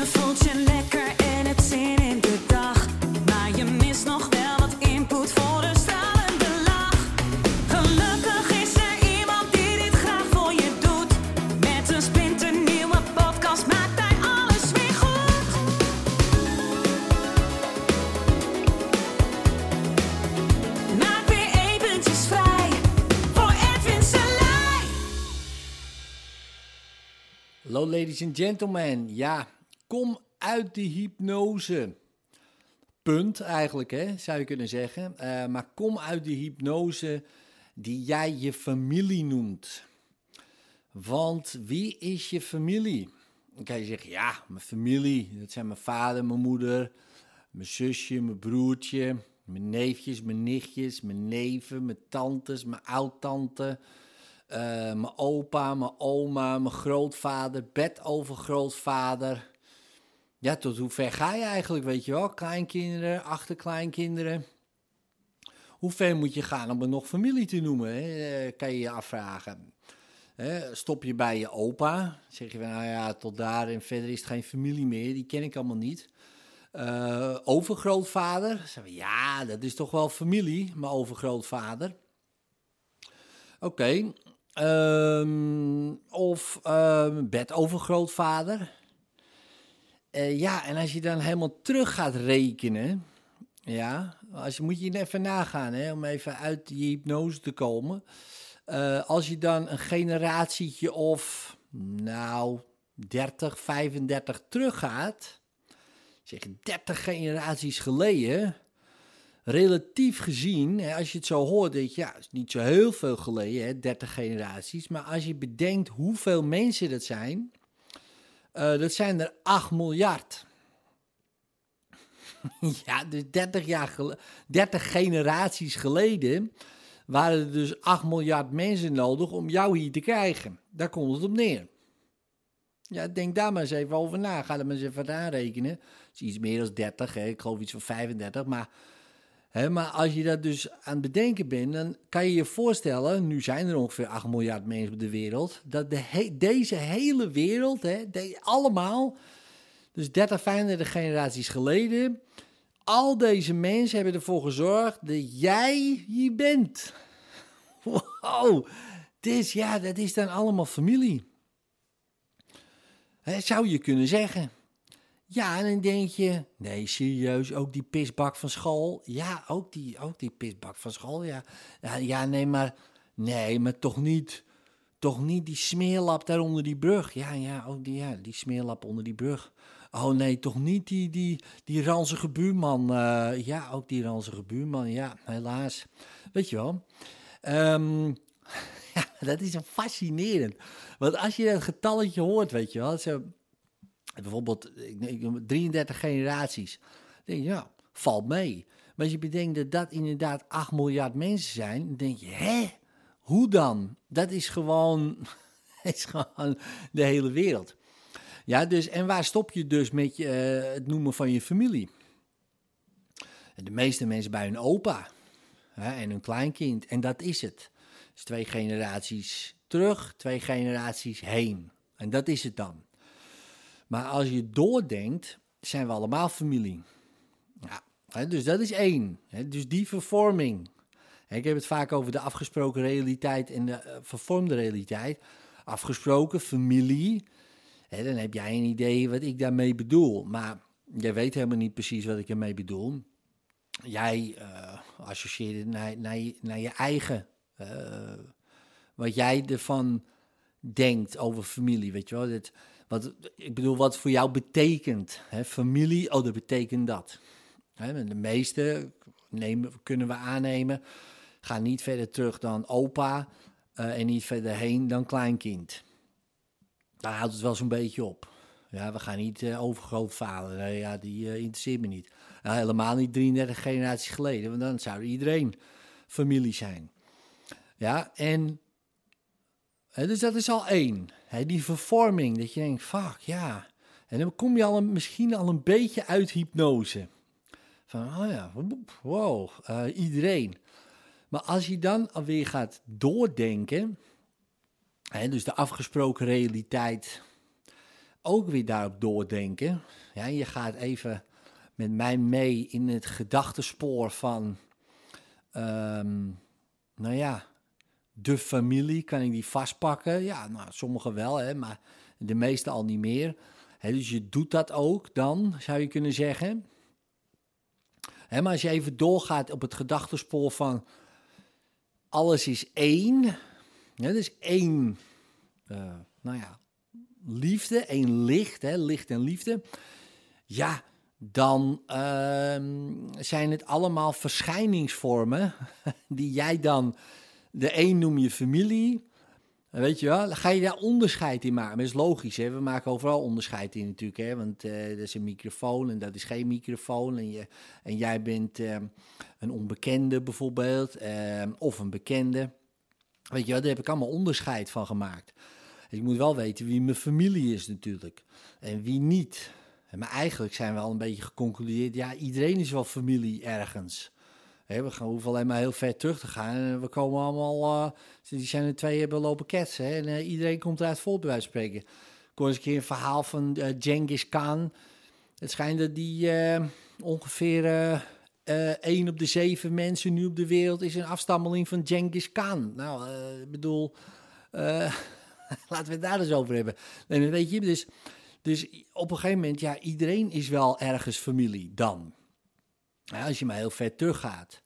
Je voelt je lekker en hebt zin in de dag. Maar je mist nog wel wat input voor een stralende lach. Gelukkig is er iemand die dit graag voor je doet. Met een splinternieuwe podcast maakt hij alles weer goed. Maak weer eventjes vrij voor Edwin Selij. Hallo ladies and gentlemen. Ja, kom uit de hypnose. Punt eigenlijk, hè, zou je kunnen zeggen. Eh, maar kom uit de hypnose die jij je familie noemt. Want wie is je familie? Dan kan je zeggen, ja, mijn familie. Dat zijn mijn vader, mijn moeder, mijn zusje, mijn broertje, mijn neefjes, mijn nichtjes, mijn neven, mijn tantes, mijn oudtante. Eh, mijn opa, mijn oma, mijn grootvader, bedovergrootvader. Ja, tot hoe ver ga je eigenlijk, weet je wel? Kleinkinderen, achterkleinkinderen. Hoe ver moet je gaan om er nog familie te noemen, hè? Eh, kan je je afvragen. Hè, stop je bij je opa, zeg je van, nou ja, tot daar en verder is het geen familie meer, die ken ik allemaal niet. Eh, overgrootvader, zeg je, ja, dat is toch wel familie, mijn overgrootvader. Oké. ehm, of ehm bedovergrootvader. Eh ja, en als je dan helemaal terug gaat rekenen. Ja, als je, moet je even nagaan hè, om even uit die hypnose te komen. Eh, als je dan een generatietje of, nou, 30, 35 teruggaat. Zeg 30 generaties geleden relatief gezien, hè, als je het zo hoort, denk je, ja, is niet zo heel veel geleden, hè, 30 generaties. Maar als je bedenkt hoeveel mensen dat zijn, eh, dat zijn er 8 miljard. ja, dus 30, jaar gel- 30 generaties geleden waren er dus 8 miljard mensen nodig om jou hier te krijgen. Daar komt het op neer. Ja, denk daar maar eens even over na. Ga er maar eens even aan rekenen. Het is iets meer dan 30, hè. ik geloof iets van 35. Maar, maar als je dat dus aan het bedenken bent, dan kan je je voorstellen, nu zijn er ongeveer 8 miljard mensen op de wereld, dat de deze hele wereld, allemaal, dus 30, 35 generaties geleden, al deze mensen hebben ervoor gezorgd dat jij hier bent. Wow, dus ja, dat is dan allemaal familie. Zou je kunnen zeggen. Ja, en dan denk je, nee, serieus, ook die pisbak van school. Ja, ook die, ook die pisbak van school, ja. Ja, nee, maar, nee, maar toch niet, toch niet die smeerlap daar onder die brug. Ja, ja, ook die, ja, die smeerlap onder die brug. Oh nee, toch niet die, die, die ranzige buurman. eh, ja, ook die ranzige buurman, ja, helaas. Weet je wel. Ehm, ja, dat is fascinerend. Want als je dat getalletje hoort, weet je wel, zo, bijvoorbeeld ik denk, 33 generaties, dan denk je, ja, valt mee. Maar als je bedenkt dat dat inderdaad 8 miljard mensen zijn, dan denk je, hè, hoe dan? Dat is gewoon, is gewoon de hele wereld. Ja, dus, en waar stop je dus met je, eh, het noemen van je familie? De meeste mensen bij hun opa hè, en hun kleinkind. En dat is het. Dus twee generaties terug, twee generaties heen. En dat is het dan. Maar als je doordenkt, zijn we allemaal familie. Ja, hè, dus dat is één. Hè, dus die vervorming. Ik heb het vaak over de afgesproken realiteit en de eh, vervormde realiteit. Afgesproken, familie. Hè, dan heb jij een idee wat ik daarmee bedoel. Maar jij weet helemaal niet precies wat ik ermee bedoel. Jij eh, associeert het naar, naar, je, naar je eigen. eh, wat jij ervan denkt over familie, weet je wel. Dat, wat, ik bedoel, wat voor jou betekent. Hè? Familie, oh, dat betekent dat. Hè? De meeste nemen, kunnen we aannemen, gaan niet verder terug dan opa eh, en niet verder heen dan kleinkind. Daar houdt het wel zo'n beetje op. Ja, we gaan niet eh, overgrootvader, ja, die eh, interesseert me niet. Helemaal niet 33 generaties geleden, want dan zou iedereen familie zijn. Ja, en dus dat is al één. Die vervorming, dat je denkt, fuck, ja. En dan kom je al een, misschien al een beetje uit hypnose. Van, oh ja, wow, eh, iedereen. Maar als je dan alweer gaat doordenken, hè, dus de afgesproken realiteit ook weer daarop doordenken. Ja, je gaat even met mij mee in het gedachtespoor van, ehm, nou ja, de familie. Kan ik die vastpakken? Ja, nou, sommigen wel, hè, maar de meeste al niet meer. Dus je doet dat ook dan, zou je kunnen zeggen. Maar als je even doorgaat op het gedachtespoor van alles is één. Ja, dus één, uh, nou ja, liefde, één licht, hè, licht en liefde. Ja, dan uh, zijn het allemaal verschijningsvormen die jij dan, de een noem je familie, weet je wel, ga je daar onderscheid in maken. Dat is logisch, hè? we maken overal onderscheid in natuurlijk, hè? want uh, dat is een microfoon en dat is geen microfoon en, je, en jij bent uh, een onbekende bijvoorbeeld, ehm, of een bekende. Weet je wel, daar heb ik allemaal onderscheid van gemaakt. Ik moet wel weten wie mijn familie is natuurlijk en wie niet. Maar eigenlijk zijn we al een beetje geconcludeerd, ja, iedereen is wel familie ergens. We gaan, hoeven alleen maar heel ver terug te gaan. We komen allemaal, uh, die zijn er twee hebben lopen ketsen. En uh, iedereen komt eruit vol, bij wijze van spreken. Ik hoor eens een keer een verhaal van uh, Genghis Khan. Het schijnt dat die ongeveer één op de zeven mensen nu op de wereld is een afstammeling van Genghis Khan. Nou, ik bedoel, laten we het daar eens over hebben. En weet je, dus... Dus op een gegeven moment, ja, iedereen is wel ergens familie dan. Als je maar heel ver teruggaat.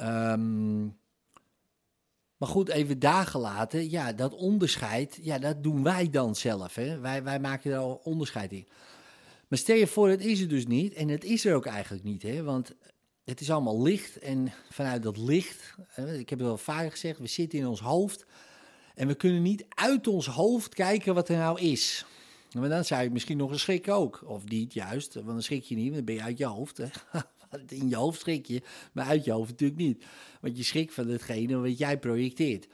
Um, maar goed, even daar gelaten, ja, dat onderscheid, ja, dat doen wij dan zelf. Hè? Wij, wij maken er al onderscheid in. Maar stel je voor, het is er dus niet. En het is er ook eigenlijk niet, hè? want het is allemaal licht. En vanuit dat licht, ik heb het wel vaker gezegd, we zitten in ons hoofd. En we kunnen niet uit ons hoofd kijken wat er nou is. Maar dan zou je misschien nog een schrik ook. Of niet juist, want dan schrik je niet, dan ben je uit je hoofd. Hè? In je hoofd schrik je, maar uit je hoofd natuurlijk niet. Want je schrikt van hetgene wat jij projecteert.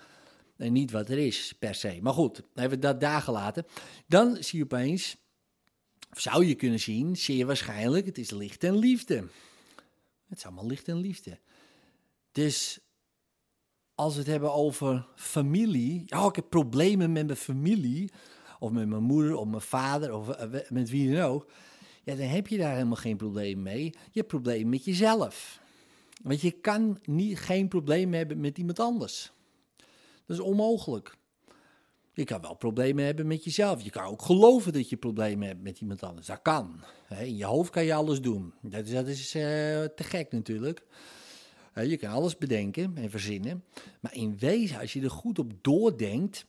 En niet wat er is, per se. Maar goed, hebben we dat daar gelaten. Dan zie je opeens, of zou je kunnen zien, zeer waarschijnlijk, het is licht en liefde. Het is allemaal licht en liefde. Dus als we het hebben over familie, ja, ik heb problemen met mijn familie of met mijn moeder, of mijn vader, of eh, met wie dan ook, ja, dan heb je daar helemaal geen probleem mee. Je hebt probleem met jezelf. Want je kan niet, geen probleem hebben met iemand anders. Dat is onmogelijk. Je kan wel problemen hebben met jezelf. Je kan ook geloven dat je problemen hebt met iemand anders. Dat kan. In je hoofd kan je alles doen. Dat is, dat is uh, te gek natuurlijk. Je kan alles bedenken en verzinnen. Maar in wezen, als je er goed op doordenkt,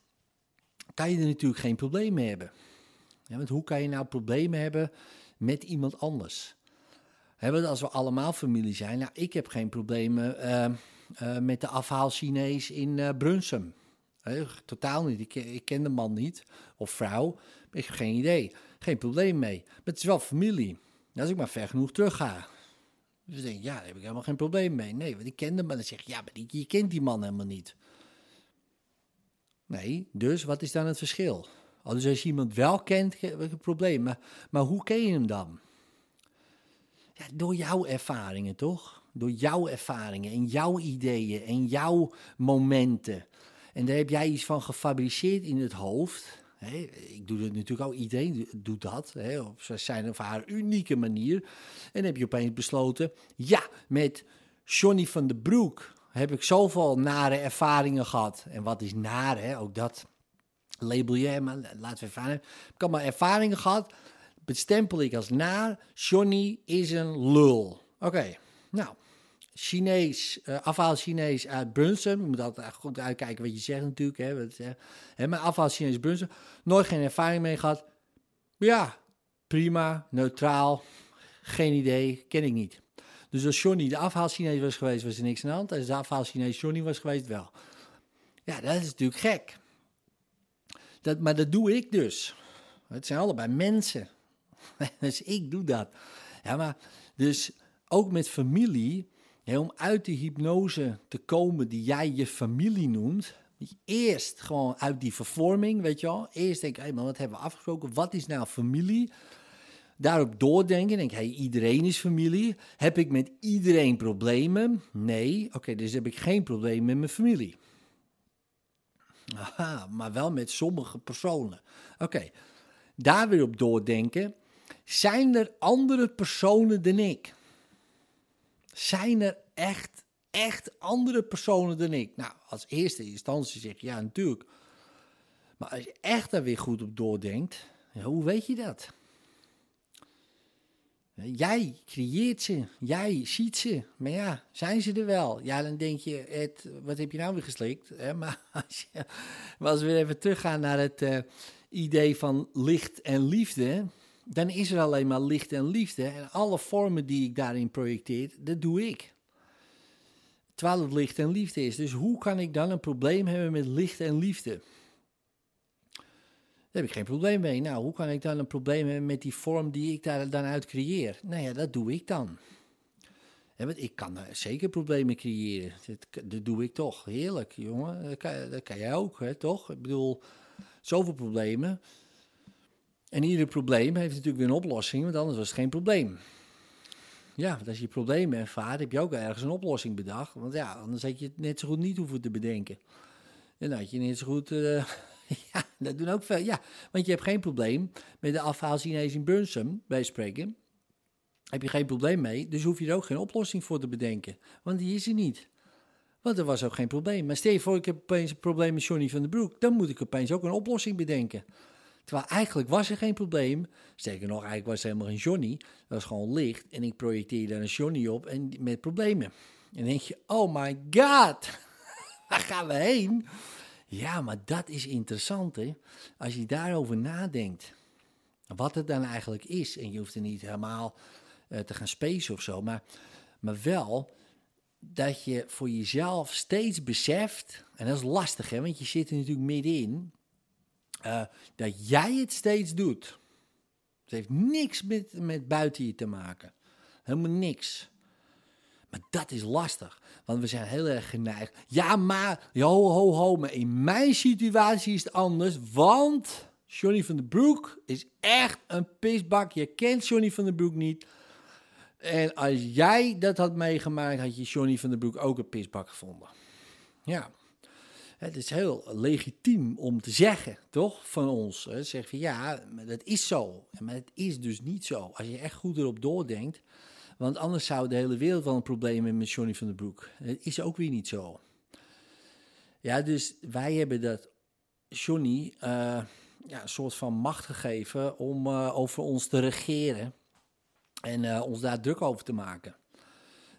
kan je er natuurlijk geen probleem mee hebben. Ja, want hoe kan je nou problemen hebben met iemand anders? Als we allemaal familie zijn, nou, ik heb geen problemen uh, uh, met de afhaal Chinees in uh, Brunsum. totaal niet. Ik, ik, ken de man niet of vrouw. Ik heb geen idee. Geen probleem mee. Maar het is wel familie. Als ik maar ver genoeg terug ga. Dus ik denk, ja, daar heb ik helemaal geen probleem mee. Nee, want ik ken hem. Maar dan zeg je, ja, maar je kent die man helemaal niet. Nee, dus wat is dan het verschil? Dus als je iemand wel kent, een probleem. Maar, hoe ken je hem dan? Ja, door jouw ervaringen, toch? Door jouw ervaringen en jouw ideeën en jouw momenten. En daar heb jij iets van gefabriceerd in het hoofd. ik doe het natuurlijk ook, iedereen doet dat. He, op zijn of haar unieke manier. En heb je opeens besloten, ja, met Johnny van den Broek heb ik zoveel nare ervaringen gehad. En wat is naar, hè? ook dat label je, maar laten we ervaren. Ik heb allemaal ervaringen gehad, bestempel ik als naar. Johnny is een lul. Oké, nou, Chinees, uh, afhaal Chinees uit Brunsum. Je moet altijd goed uitkijken wat je zegt natuurlijk. Hè, wat, hè. Maar afhaal Chinees Brunsum. Nooit geen ervaring mee gehad. Ja, prima, neutraal. Geen idee, ken ik niet. Dus als Johnny de afhaal Chinees was geweest, was er niks aan de hand. Als de afhaal Chinees Johnny was geweest, wel. Ja, dat is natuurlijk gek. Dat, maar dat doe ik dus. Het zijn allebei mensen. dus ik doe dat. Ja, maar dus ook met familie, om uit die hypnose te komen die jij je familie noemt, eerst gewoon uit die vervorming, weet je wel. Eerst denk ik, hey man, wat hebben we afgesproken? Wat is nou familie? daarop doordenken. Denk, hey, iedereen is familie. Heb ik met iedereen problemen? Nee. Oké, dus heb ik geen probleem met mijn familie. Aha, maar wel met sommige personen. Oké, daar weer op doordenken. Zijn er andere personen dan ik? Zijn er echt, echt andere personen dan ik? Nou, als eerste instantie zeg je ja, natuurlijk. Maar als je echt daar weer goed op doordenkt, ja, hoe weet je dat? Jij creëert ze, jij ziet ze. Maar ja, zijn ze er wel? Ja, dan denk je, wat heb je nou weer geslikt? Maar als, we weer even teruggaan naar het uh, idee van licht en liefde, dan is er alleen maar licht en liefde. En alle vormen die ik daarin projecteer, dat doe ik. Terwijl het licht en liefde is. Dus hoe kan ik dan een probleem hebben met licht en liefde? Heb ik geen probleem mee. Nou, hoe kan ik dan een probleem hebben met die vorm die ik daar dan uit creëer? Nou ja, dat doe ik dan. Want ik kan zeker problemen creëren. Dat, doe ik toch. Heerlijk, jongen. Dat kan, jij ook, hè, toch? Ik bedoel, zoveel problemen. En ieder probleem heeft natuurlijk weer een oplossing, want anders was het geen probleem. Ja, want als je problemen ervaart, heb je ook ergens een oplossing bedacht. Want ja, anders had je het net zo goed niet hoeven te bedenken. En dan had je net zo goed... Uh, ja, dat doen ook veel. Ja, want je hebt geen probleem met de afhaal in Bunsum, bij spreken. Heb je geen probleem mee, dus hoef je er ook geen oplossing voor te bedenken. Want die is er niet. Want er was ook geen probleem. Maar stel je voor, ik heb opeens een probleem met Johnny van den Broek. Dan moet ik opeens ook een oplossing bedenken. Terwijl eigenlijk was er geen probleem. Sterker nog, eigenlijk was er helemaal geen Johnny. Dat was gewoon licht. En ik projecteerde daar een Johnny op en met problemen. En dan denk je, oh my god, waar gaan we heen? Ja, maar dat is interessant hè. Als je daarover nadenkt. Wat het dan eigenlijk is. En je hoeft er niet helemaal uh, te gaan spacen of zo. Maar, maar wel dat je voor jezelf steeds beseft. En dat is lastig hè, want je zit er natuurlijk middenin. Uh, dat jij het steeds doet. Het heeft niks met, met buiten je te maken. Helemaal niks. Dat is lastig. Want we zijn heel erg geneigd. Ja, maar, ho, ho, ho. Maar in mijn situatie is het anders. Want Johnny van den Broek is echt een pisbak. Je kent Johnny van den Broek niet. En als jij dat had meegemaakt, had je Johnny van den Broek ook een pisbak gevonden. Ja. Het is heel legitiem om te zeggen, toch, van ons. Zeg van ja, dat is zo. Maar het is dus niet zo. Als je echt goed erop doordenkt. Want anders zou de hele wereld wel een probleem hebben met Johnny van den Broek. Het is ook weer niet zo. Ja, dus wij hebben dat Johnny uh, ja, een soort van macht gegeven om uh, over ons te regeren. En uh, ons daar druk over te maken.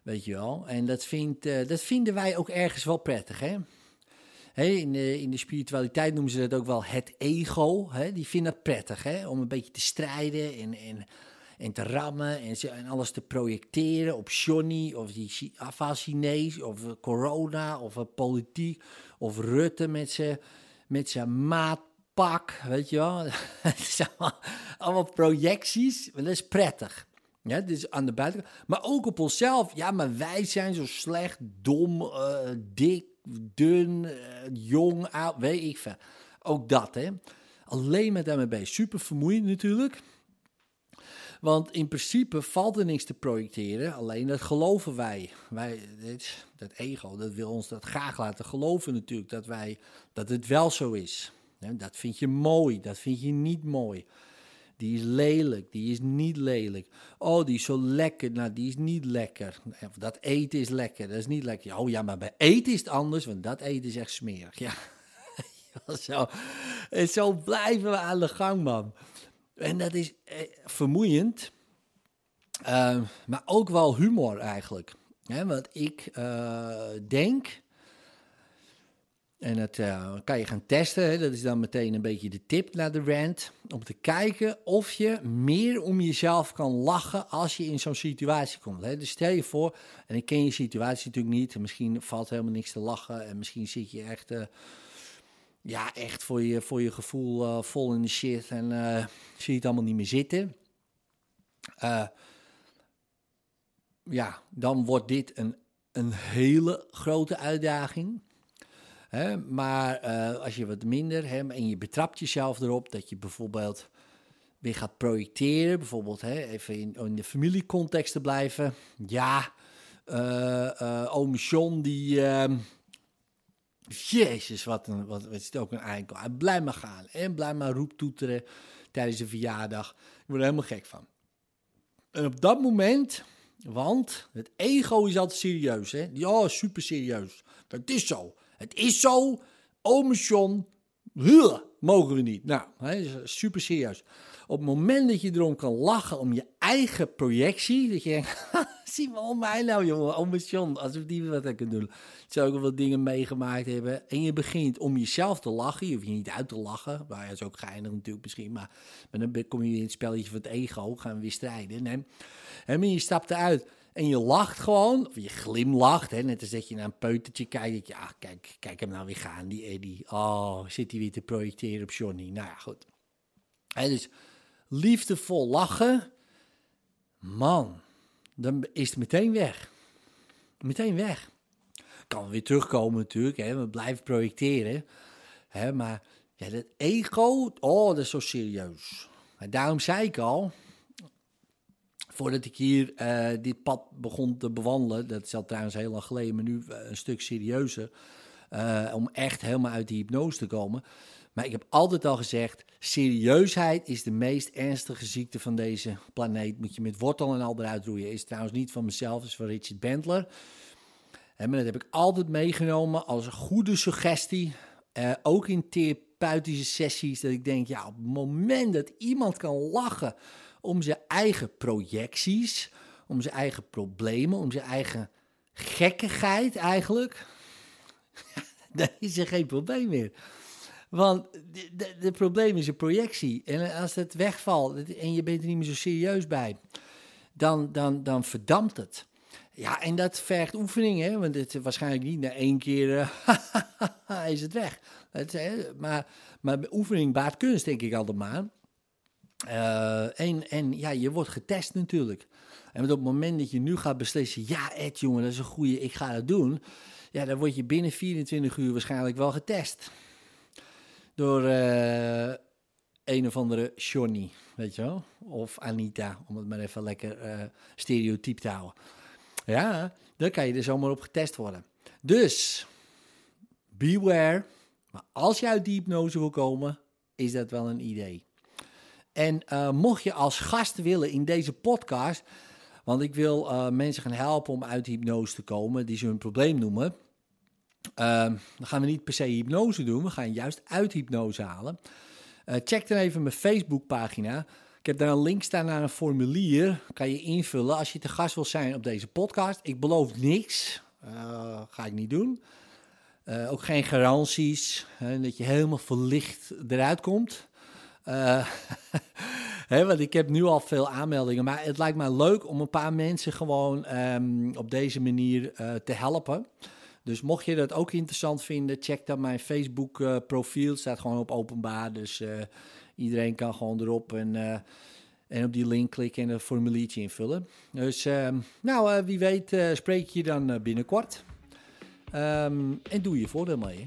Weet je wel. En dat, vindt, dat vinden wij ook ergens wel prettig, hè in, de, in de spiritualiteit noemen ze dat ook wel het ego. die vinden het prettig hè, om een beetje te strijden en, en, en te rammen en, alles te projecteren op Johnny of die afval Chinees of corona of politiek of Rutte met zijn met zijn maatpak, weet je wel. Het zijn allemaal, projecties, dat is prettig. Ja, dus aan de buitenkant. Maar ook op onszelf. Ja, maar wij zijn zo slecht, dom, uh, dik, dun, jong, oud, weet ik veel. Ook dat, hè. Alleen met daarmee bezig. Super vermoeiend natuurlijk. Want in principe valt er niks te projecteren, alleen dat geloven wij. wij dit, dat ego, dat wil ons dat graag laten geloven natuurlijk, dat, wij, dat het wel zo is. Dat vind je mooi, dat vind je niet mooi. Die is lelijk, die is niet lelijk. Oh, die is zo lekker, nou die is niet lekker. Dat eten is lekker, dat is niet lekker. Oh ja, maar bij eten is het anders, want dat eten is echt smerig. Ja, zo. En zo blijven we aan de gang, man. En dat is eh, vermoeiend, uh, maar ook wel humor eigenlijk. Hè, want ik uh, denk en dat kan je gaan testen. Dat is dan meteen een beetje de tip naar de rant. Om te kijken of je meer om jezelf kan lachen als je in zo'n situatie komt. Dus stel je voor, en ik ken je situatie natuurlijk niet. En misschien valt helemaal niks te lachen. En misschien zit je echt, ja, echt voor je, voor je gevoel uh, vol in de shit. En zie je het allemaal niet meer zitten. ja, dan wordt dit een, een hele grote uitdaging maar als je wat minder hè, en je betrapt jezelf erop dat je bijvoorbeeld weer gaat projecteren, bijvoorbeeld even in, in de familiecontext te blijven. Ja, uh, oom John die. Jezus, wat, een, wat, wat is ook een eikel. Hij blijft maar gaan en blijf maar roeptoeteren tijdens een verjaardag. Ik word er helemaal gek van. En op dat moment, want het ego is altijd serieus, hè? Ja, super serieus. Dat is zo. Het is zo. Huh, mogen we niet. Nou, hè, super serieus. Op het moment dat je erom kan lachen om je eigen projectie, dat je denkt, zie maar om mij nou jongen, ome John, alsof die wat aan kunnen doen. Zou ook wat dingen meegemaakt hebben. En je begint om jezelf te lachen, je hoeft je niet uit te lachen. Maar ja, dat is ook geinig natuurlijk misschien, maar, dan kom je in het spelletje van het ego, gaan we weer strijden. Nee. En je stapt eruit en je lacht gewoon, of je glimlacht, hè, net als dat je naar een peutertje kijkt. Je, ah, kijk, kijk hem nou weer gaan, die Eddie. Oh, zit hij weer te projecteren op Johnny. Nou ja, goed. Hè, dus liefdevol lachen, man, dan is het meteen weg. Meteen weg. Kan weer terugkomen natuurlijk, hè, we blijven projecteren. Hè, maar ja, dat ego, oh, dat is zo serieus. En daarom zei ik al, voordat ik hier uh, dit pad begon te bewandelen, dat is al trouwens heel lang geleden, maar nu uh, een stuk serieuzer, uh, om echt helemaal uit die hypnose te komen. Maar ik heb altijd al gezegd, serieusheid is de meest ernstige ziekte van deze planeet. Moet je met wortel en al eruit roeien. Is trouwens niet van mezelf, is van Richard Bentler. En dat heb ik altijd meegenomen als een goede suggestie. ook in therapeutische sessies, dat ik denk, ja, op het moment dat iemand kan lachen om zijn eigen projecties, om zijn eigen problemen, om zijn eigen gekkigheid eigenlijk, dan is er geen probleem meer. Want het probleem is een projectie. En als het wegvalt en je bent er niet meer zo serieus bij, dan, dan, dan verdampt het. Ja, en dat vergt oefening, hè? want het waarschijnlijk niet na één keer uh, is het weg. Het, maar, maar oefening baart kunst, denk ik altijd maar. Uh, en, en ja, je wordt getest natuurlijk. En op het moment dat je nu gaat beslissen, ja Ed jongen, dat is een goede, ik ga dat doen. Ja, dan word je binnen 24 uur waarschijnlijk wel getest. Door uh, een of andere Johnny, weet je wel? Of Anita, om het maar even lekker uh, stereotyp te houden. Ja, dan kan je er zomaar op getest worden. Dus, beware. Maar als je uit die hypnose wil komen, is dat wel een idee. En uh, mocht je als gast willen in deze podcast, want ik wil mensen gaan helpen om uit hypnose te komen, die ze hun probleem noemen. Uh, dan gaan we niet per se hypnose doen, we gaan juist uit hypnose halen. Uh, check dan even mijn Facebookpagina. Ik heb daar een link staan naar een formulier. Kan je invullen als je te gast wil zijn op deze podcast. Ik beloof niks. ga ik niet doen. ook geen garanties. dat je helemaal verlicht eruit komt. Want ik heb nu al veel aanmeldingen, maar het lijkt mij leuk om een paar mensen gewoon um, op deze manier te helpen. Dus mocht je dat ook interessant vinden, check dan mijn Facebook uh, profiel. staat gewoon op openbaar, dus iedereen kan gewoon erop en, en op die link klikken en een formuliertje invullen. Dus ehm, nou, wie weet spreek je dan binnenkort. Um, en doe je voordeel mee.